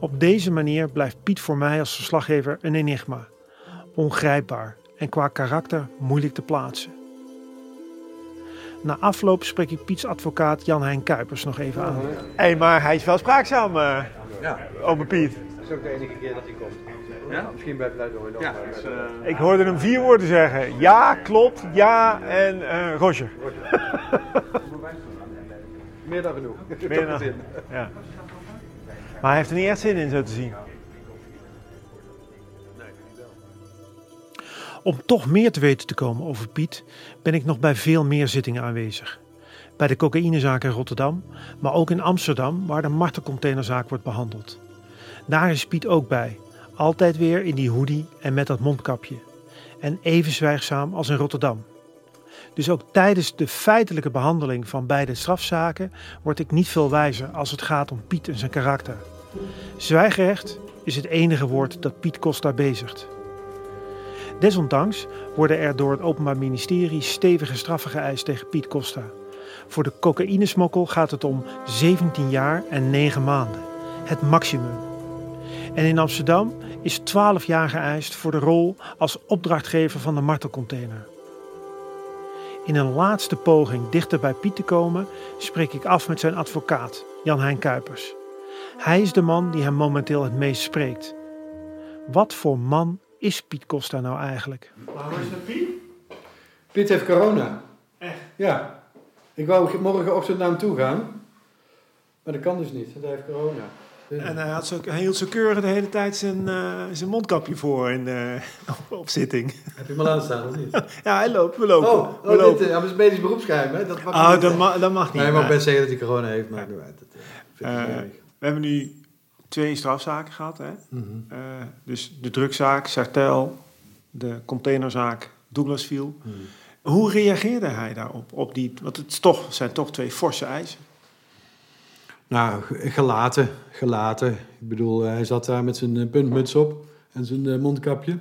Op deze manier blijft Piet voor mij als verslaggever een enigma. Ongrijpbaar en qua karakter moeilijk te plaatsen. Na afloop spreek ik Piets advocaat Jan-Hein Kuipers nog even aan. Hé, hey, maar hij is wel spraakzaam, uh, Ja. oma Piet. Dat is ook de enige keer dat hij komt. Ja? Misschien bij het nog. Ja, dus, eh, Ik hoorde hem vier woorden zeggen. Ja, klopt, ja en eh Roger. Meer dan genoeg. Meer dan-. Ja. Maar hij heeft er niet echt zin in, zo te zien. Om toch meer te weten te komen over Piet, ben ik nog bij veel meer zittingen aanwezig. Bij de cocaïnezaak in Rotterdam, maar ook in Amsterdam, waar de martelcontainerzaak wordt behandeld. Daar is Piet ook bij, altijd weer in die hoodie en met dat mondkapje. En even zwijgzaam als in Rotterdam. Dus ook tijdens de feitelijke behandeling van beide strafzaken word ik niet veel wijzer als het gaat om Piet en zijn karakter. Zwijgrecht is het enige woord dat Piet Costa bezigt. Desondanks worden er door het Openbaar Ministerie stevige straffen geëist tegen Piet Costa. Voor de cocaïnesmokkel gaat het om 17 jaar en 9 maanden. Het maximum. En in Amsterdam is 12 jaar geëist voor de rol als opdrachtgever van de martelcontainer. In een laatste poging dichter bij Piet te komen, spreek ik af met zijn advocaat, Jan-Hein Kuipers. Hij is de man die hem momenteel het meest spreekt. Wat voor man is Piet Costa nou eigenlijk? Hoe is het Piet? Piet heeft corona. Echt? Ja. Ik wou morgenochtend naar hem toe gaan. Maar dat kan dus niet, hij heeft corona. En hij, had zo, hij hield zo keurig de hele tijd zijn, uh, zijn mondkapje voor in, uh, op, op, zitting. Heb je hem al aanstaan of niet? ja, hij loopt, we lopen. Oh, we oh dit uh, is medisch beroepsgeheim, hè? Dat mag, oh, niet, dat, ma dat mag niet. Nee, je mag best zeggen dat hij corona heeft, maar ja. dat, We hebben nu twee strafzaken gehad, hè? Mm -hmm. dus de drugzaak, Sartel, de containerzaak, Douglas viel. Mm -hmm. Hoe reageerde hij daarop? Op die, want het is toch, zijn toch twee forse eisen. Nou, gelaten, gelaten. Ik bedoel, hij zat daar met zijn puntmuts op en zijn mondkapje.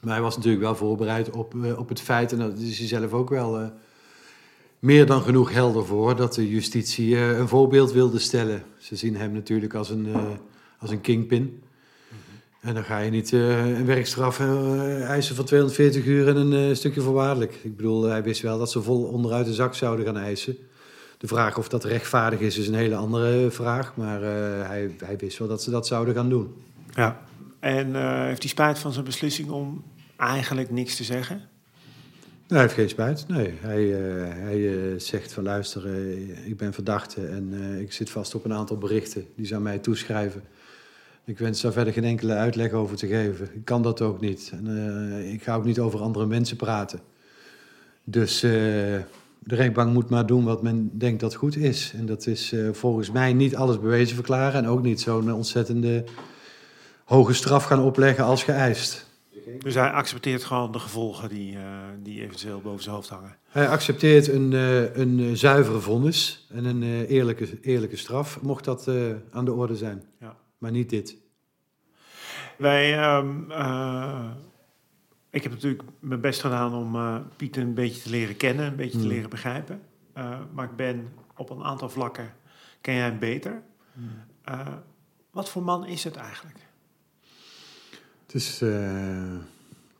Maar hij was natuurlijk wel voorbereid op, op het feit, en dat is hij zelf ook wel meer dan genoeg helder voor, dat de justitie uh, een voorbeeld wilde stellen. Ze zien hem natuurlijk als een, uh, als een kingpin. -hmm. En dan ga je niet een werkstraf eisen van 240 uur en een stukje voorwaardelijk. Ik bedoel, hij wist wel dat ze vol onderuit de zak zouden gaan eisen. De vraag of dat rechtvaardig is, is een hele andere vraag. Maar hij, hij, wist wel dat ze dat zouden gaan doen. Ja. En uh, heeft hij spijt van zijn beslissing om eigenlijk niks te zeggen? Hij heeft geen spijt. Nee, hij, uh, hij zegt van luister, ik ben verdachte en ik zit vast op een aantal berichten die ze aan mij toeschrijven. Ik wens daar verder geen enkele uitleg over te geven. Ik kan dat ook niet. En, ik ga ook niet over andere mensen praten. Dus de rechtbank moet maar doen wat men denkt dat goed is. En dat is volgens mij niet alles bewezen verklaren en ook niet zo'n ontzettende hoge straf gaan opleggen als geëist. Dus hij accepteert gewoon de gevolgen die, uh, die eventueel boven zijn hoofd hangen? Hij accepteert een, uh, een zuivere vonnis en een eerlijke, eerlijke straf, mocht dat aan de orde zijn. Ja. Maar niet dit. Wij... Um, ik heb natuurlijk mijn best gedaan om uh, Piet een beetje te leren kennen, een beetje mm. te leren begrijpen. Uh, maar ik ben op een aantal vlakken, ken jij hem beter. Mm. Uh, wat voor man is het eigenlijk? Het is,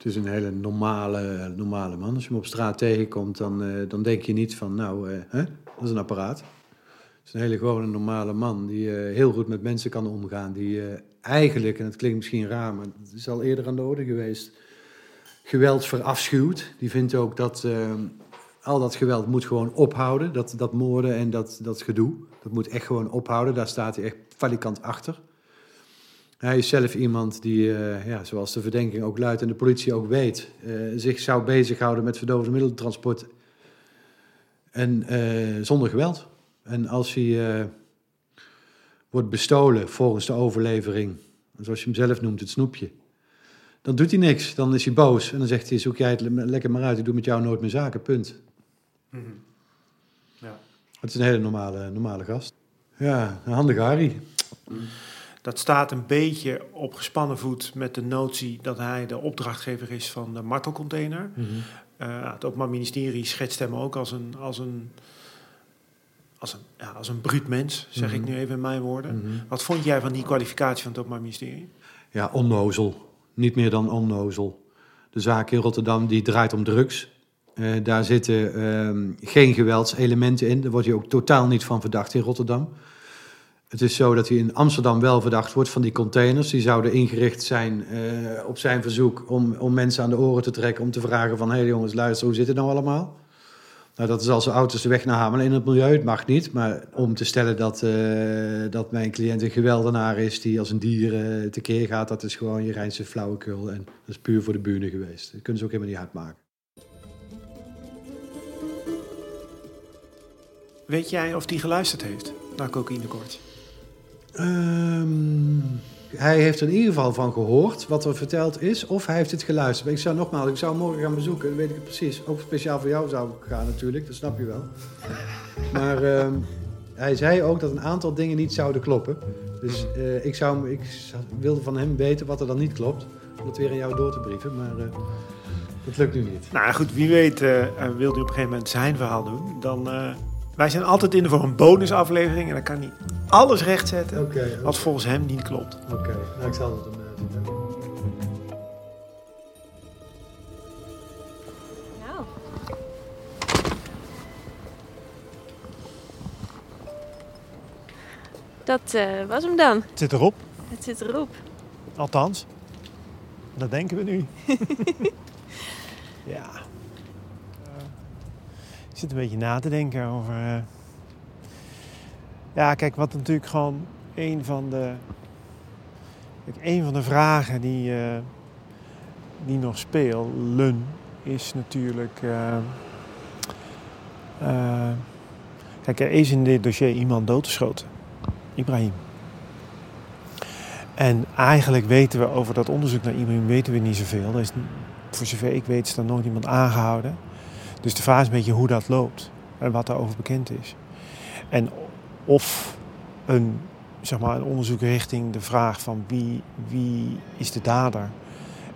het is een hele normale, normale man. Als je hem op straat tegenkomt, dan, dan denk je niet van, nou, hè? dat is een apparaat. Het is een hele gewone normale man die heel goed met mensen kan omgaan. Die eigenlijk, en het klinkt misschien raar, maar het is al eerder aan de orde geweest geweld verafschuwt. Die vindt ook dat al dat geweld moet gewoon ophouden. Dat, dat moorden en dat, dat gedoe, dat moet echt gewoon ophouden. Daar staat hij echt valikant achter. Hij is zelf iemand die, uh, ja, zoals de verdenking ook luidt en de politie ook weet, uh, zich zou bezighouden met verdovende middeltransport en zonder geweld. En als hij wordt bestolen volgens de overlevering, zoals je hem zelf noemt, het snoepje, dan doet hij niks. Dan is hij boos en dan zegt hij, zoek jij het lekker maar uit, ik doe met jou nooit meer zaken, punt. Mm -hmm. ja. Het is een hele normale, normale gast. Ja, een handige Harry. Dat staat een beetje op gespannen voet met de notie dat hij de opdrachtgever is van de martelcontainer. Mm -hmm. uh, het Openbaar Ministerie schetst hem ook als een, als een, als een, ja, als een bruut mens, zeg mm -hmm. ik nu even in mijn woorden. Mhm. Wat vond jij van die kwalificatie van het Openbaar Ministerie? Ja, onnozel niet meer dan onnozel. De zaak in Rotterdam die draait om drugs. Uh, daar zitten uh, geen geweldselementen in. Daar wordt hij ook totaal niet van verdacht in Rotterdam. Het is zo dat hij in Amsterdam wel verdacht wordt van die containers. Die zouden ingericht zijn uh, op zijn verzoek om, om mensen aan de oren te trekken. Om te vragen van, hé hey jongens, luister, hoe zit het nou allemaal? Nou, dat is als auto's de weg naar Hamelen in het milieu. Het mag niet, maar om te stellen dat, uh, dat mijn cliënt een geweldenaar is... die als een dier uh, tekeer gaat, dat is gewoon je reinste flauwekul. En dat is puur voor de buren geweest. Dat kunnen ze ook helemaal niet uitmaken. Weet jij of die geluisterd heeft naar cocaïnekort? Um, hij heeft er in ieder geval van gehoord wat er verteld is, of hij heeft het geluisterd. Maar ik zou nogmaals, ik zou morgen gaan bezoeken, dan weet ik het precies. Ook speciaal voor jou zou ik gaan natuurlijk, dat snap je wel. Maar uh, hij zei ook dat een aantal dingen niet zouden kloppen. Dus uh, ik, zou, ik wilde van hem weten wat er dan niet klopt, om het weer aan jou door te brieven. Maar uh, dat lukt nu niet. Nou goed, wie weet uh, wil hij op een gegeven moment zijn verhaal doen. Dan Wij zijn altijd in voor een bonusaflevering en dan kan hij alles rechtzetten wat volgens hem niet klopt. Oké, nou ik zal het hem uh, vertellen. Nou. Dat eh, was hem dan. Het zit erop, Het zit erop. althans. Dat denken we nu. ja. Zit een beetje na te denken over. eh, Ja, kijk, wat natuurlijk gewoon een van de. Een van de vragen die, eh, die nog spelen is natuurlijk. eh, kijk, er is in dit dossier iemand doodgeschoten. Ibrahim. En eigenlijk weten we over dat onderzoek naar Ibrahim weten we niet zoveel. Er is, voor zover ik weet is er nooit iemand aangehouden. Dus de vraag is een beetje hoe dat loopt en wat daarover bekend is. En of een, zeg maar, een onderzoek richting de vraag van wie, wie is de dader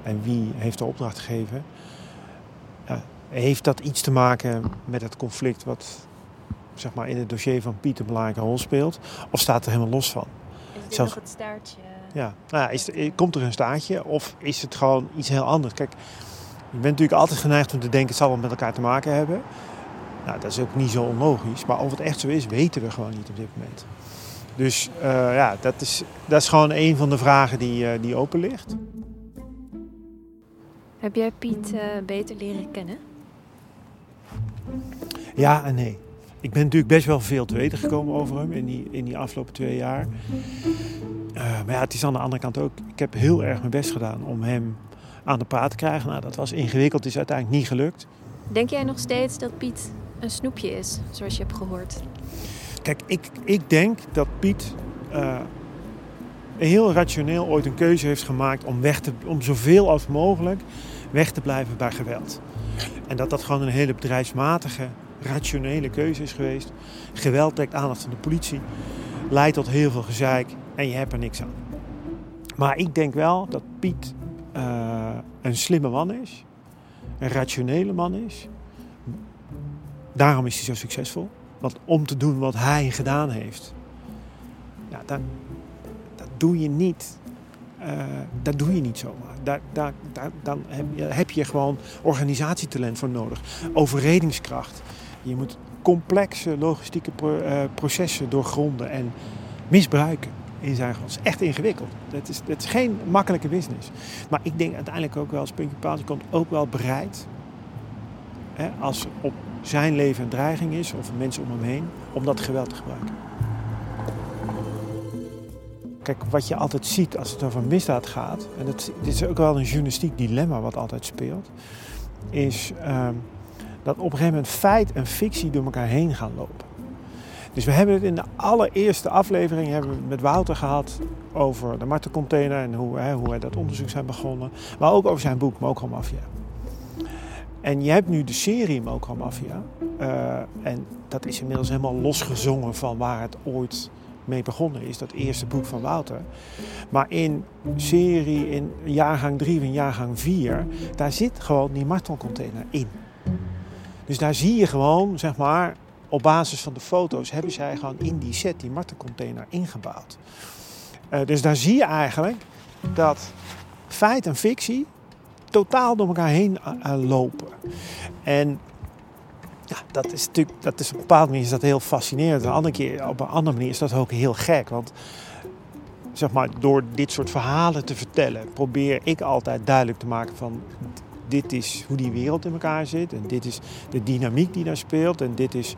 en wie heeft de opdracht gegeven. Ja, heeft dat iets te maken met het conflict wat zeg maar, in het dossier van Piet een belangrijke rol speelt? Of staat er helemaal los van? Is dit Zelfs- nog het staartje? Ja, nou ja, is er- komt er een staartje of is het gewoon iets heel anders? Kijk, je bent natuurlijk altijd geneigd om te denken het zal wel met elkaar te maken hebben. Nou, dat is ook niet zo onlogisch. Maar of het echt zo is, weten we gewoon niet op dit moment. Dus eh, ja, dat is, dat is gewoon een van de vragen die, eh, die open ligt. Heb jij Piet eh, beter leren kennen? Ja en nee. Ik ben natuurlijk best wel veel te weten gekomen over hem in die, in die afgelopen twee jaar. Maar ja, het is aan de andere kant ook. Ik heb heel erg mijn best gedaan om hem aan de praat te krijgen. Nou, dat was ingewikkeld, is uiteindelijk niet gelukt. Denk jij nog steeds dat Piet een snoepje is, zoals je hebt gehoord? Kijk, ik, ik denk dat Piet eh, heel rationeel ooit een keuze heeft gemaakt om, weg te, om zoveel als mogelijk weg te blijven bij geweld. En dat dat gewoon een hele bedrijfsmatige, rationele keuze is geweest. Geweld trekt aandacht van de politie, leidt tot heel veel gezeik en je hebt er niks aan. Maar ik denk wel dat Piet eh, een slimme man is, een rationele man is. Daarom is hij zo succesvol. Want om te doen wat hij gedaan heeft, ja, dan, dat doe je niet. eh, dat doe je niet zomaar. Daar, dan heb je, heb je gewoon organisatietalent voor nodig. Overredingskracht. Je moet complexe logistieke eh, processen doorgronden en misbruiken in zijn geval. Het is echt ingewikkeld. Het is, is geen makkelijke business. Maar ik denk uiteindelijk ook wel, als puntje paaltje komt, ook wel bereid. Hè, als op zijn leven een dreiging is, of mensen om hem heen, om dat geweld te gebruiken. Kijk, wat je altijd ziet als het over misdaad gaat, en het, dit is ook wel een journalistiek dilemma wat altijd speelt, is ehm, dat op een gegeven moment feit en fictie door elkaar heen gaan lopen. Dus we hebben het in de allereerste aflevering hebben we met Wouter gehad over de martencontainer en hoe, hè, hoe wij dat onderzoek zijn begonnen. Maar ook over zijn boek Mokro Mafia. En je hebt nu de serie Mokro Mafia. eh, en dat is inmiddels helemaal losgezongen van waar het ooit mee begonnen is. Dat eerste boek van Wouter. Maar in serie, in jaargang 3 en jaargang 4, daar zit gewoon die martelcontainer in. Dus daar zie je gewoon, zeg maar, op basis van de foto's hebben zij gewoon in die set die martelcontainer ingebouwd. Eh, dus daar zie je eigenlijk dat feit en fictie totaal door elkaar heen eh, eh, lopen. En ja, dat is natuurlijk, dat is op een bepaalde manier is dat heel fascinerend. Een andere keer, op een andere manier is dat ook heel gek. Want zeg maar, door dit soort verhalen te vertellen, probeer ik altijd duidelijk te maken van dit is hoe die wereld in elkaar zit. En dit is de dynamiek die daar speelt. En dit is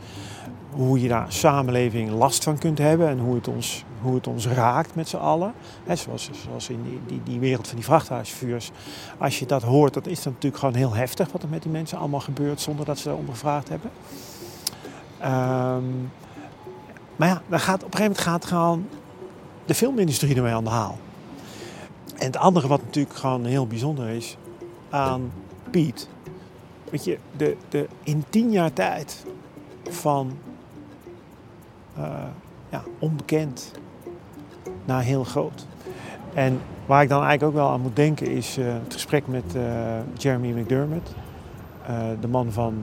hoe je daar samenleving last van kunt hebben. En hoe het ons, hoe het ons raakt met z'n allen. Hè, zoals, zoals in die, die, die wereld van die vrachthuisvuurs. Als je dat hoort, dan is dat natuurlijk gewoon heel heftig wat er met die mensen allemaal gebeurt zonder dat ze daarom gevraagd hebben. Ehm, maar ja, dan gaat, op een gegeven moment gaat gewoon de filmindustrie ermee aan de haal. En het andere wat natuurlijk gewoon heel bijzonder is aan Piet. Weet je, de, de, in tien jaar tijd van eh, ja, onbekend naar heel groot. En waar ik dan eigenlijk ook wel aan moet denken is eh, het gesprek met eh, Jeremy McDermott. de man van,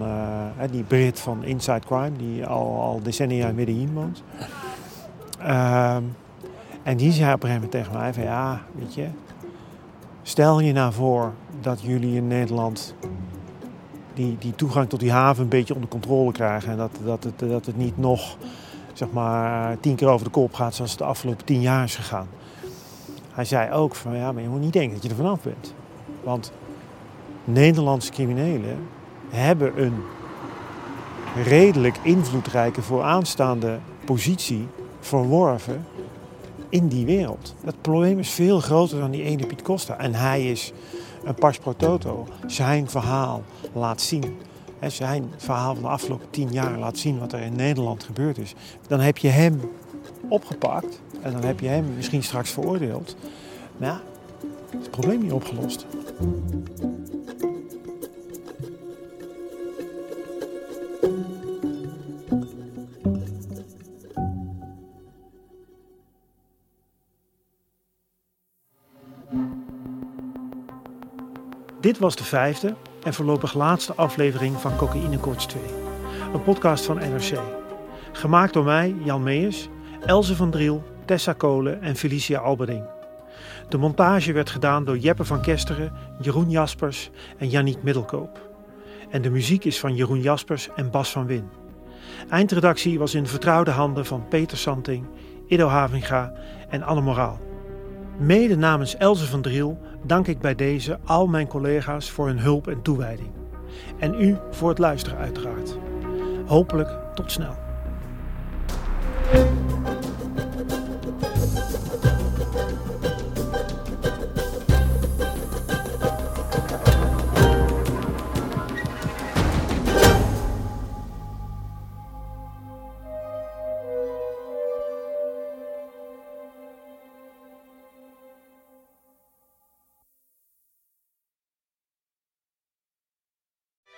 die Brit van Inside Crime, die al, al decennia in Medellin woont. Ehm, en die zei op een gegeven moment tegen mij van ja, weet je, stel je nou voor dat jullie in Nederland die, die toegang tot die haven een beetje onder controle krijgen. En dat, dat, het, dat het niet nog zeg maar, tien keer over de kop gaat zoals het de afgelopen tien jaar is gegaan. Hij zei ook van ja, maar je moet niet denken dat je er vanaf bent. Want Nederlandse criminelen hebben een redelijk invloedrijke vooraanstaande positie verworven in die wereld. Het probleem is veel groter dan die ene Piet Costa. En hij is een pas pro toto. Zijn verhaal laat zien. zijn verhaal van de afgelopen tien jaar laat zien wat er in Nederland gebeurd is. Dan heb je hem opgepakt en dan heb je hem misschien straks veroordeeld. Maar ja, is het probleem niet opgelost. Dit was de vijfde en voorlopig laatste aflevering van Cocaïne Koorts 2. Een podcast van NRC. Gemaakt door mij, Jan Meijers, Elze van Driel, Tessa Kolen en Felicia Alberding. De montage werd gedaan door Jeppe van Kesteren, Jeroen Jaspers en Yannick Middelkoop. En de muziek is van Jeroen Jaspers en Bas van Win. Eindredactie was in vertrouwde handen van Peter Santing, Ido Havinga en Anne Moraal. Mede namens Elze van Driel dank ik bij deze al mijn collega's voor hun hulp en toewijding. En u voor het luisteren uiteraard. Hopelijk tot snel.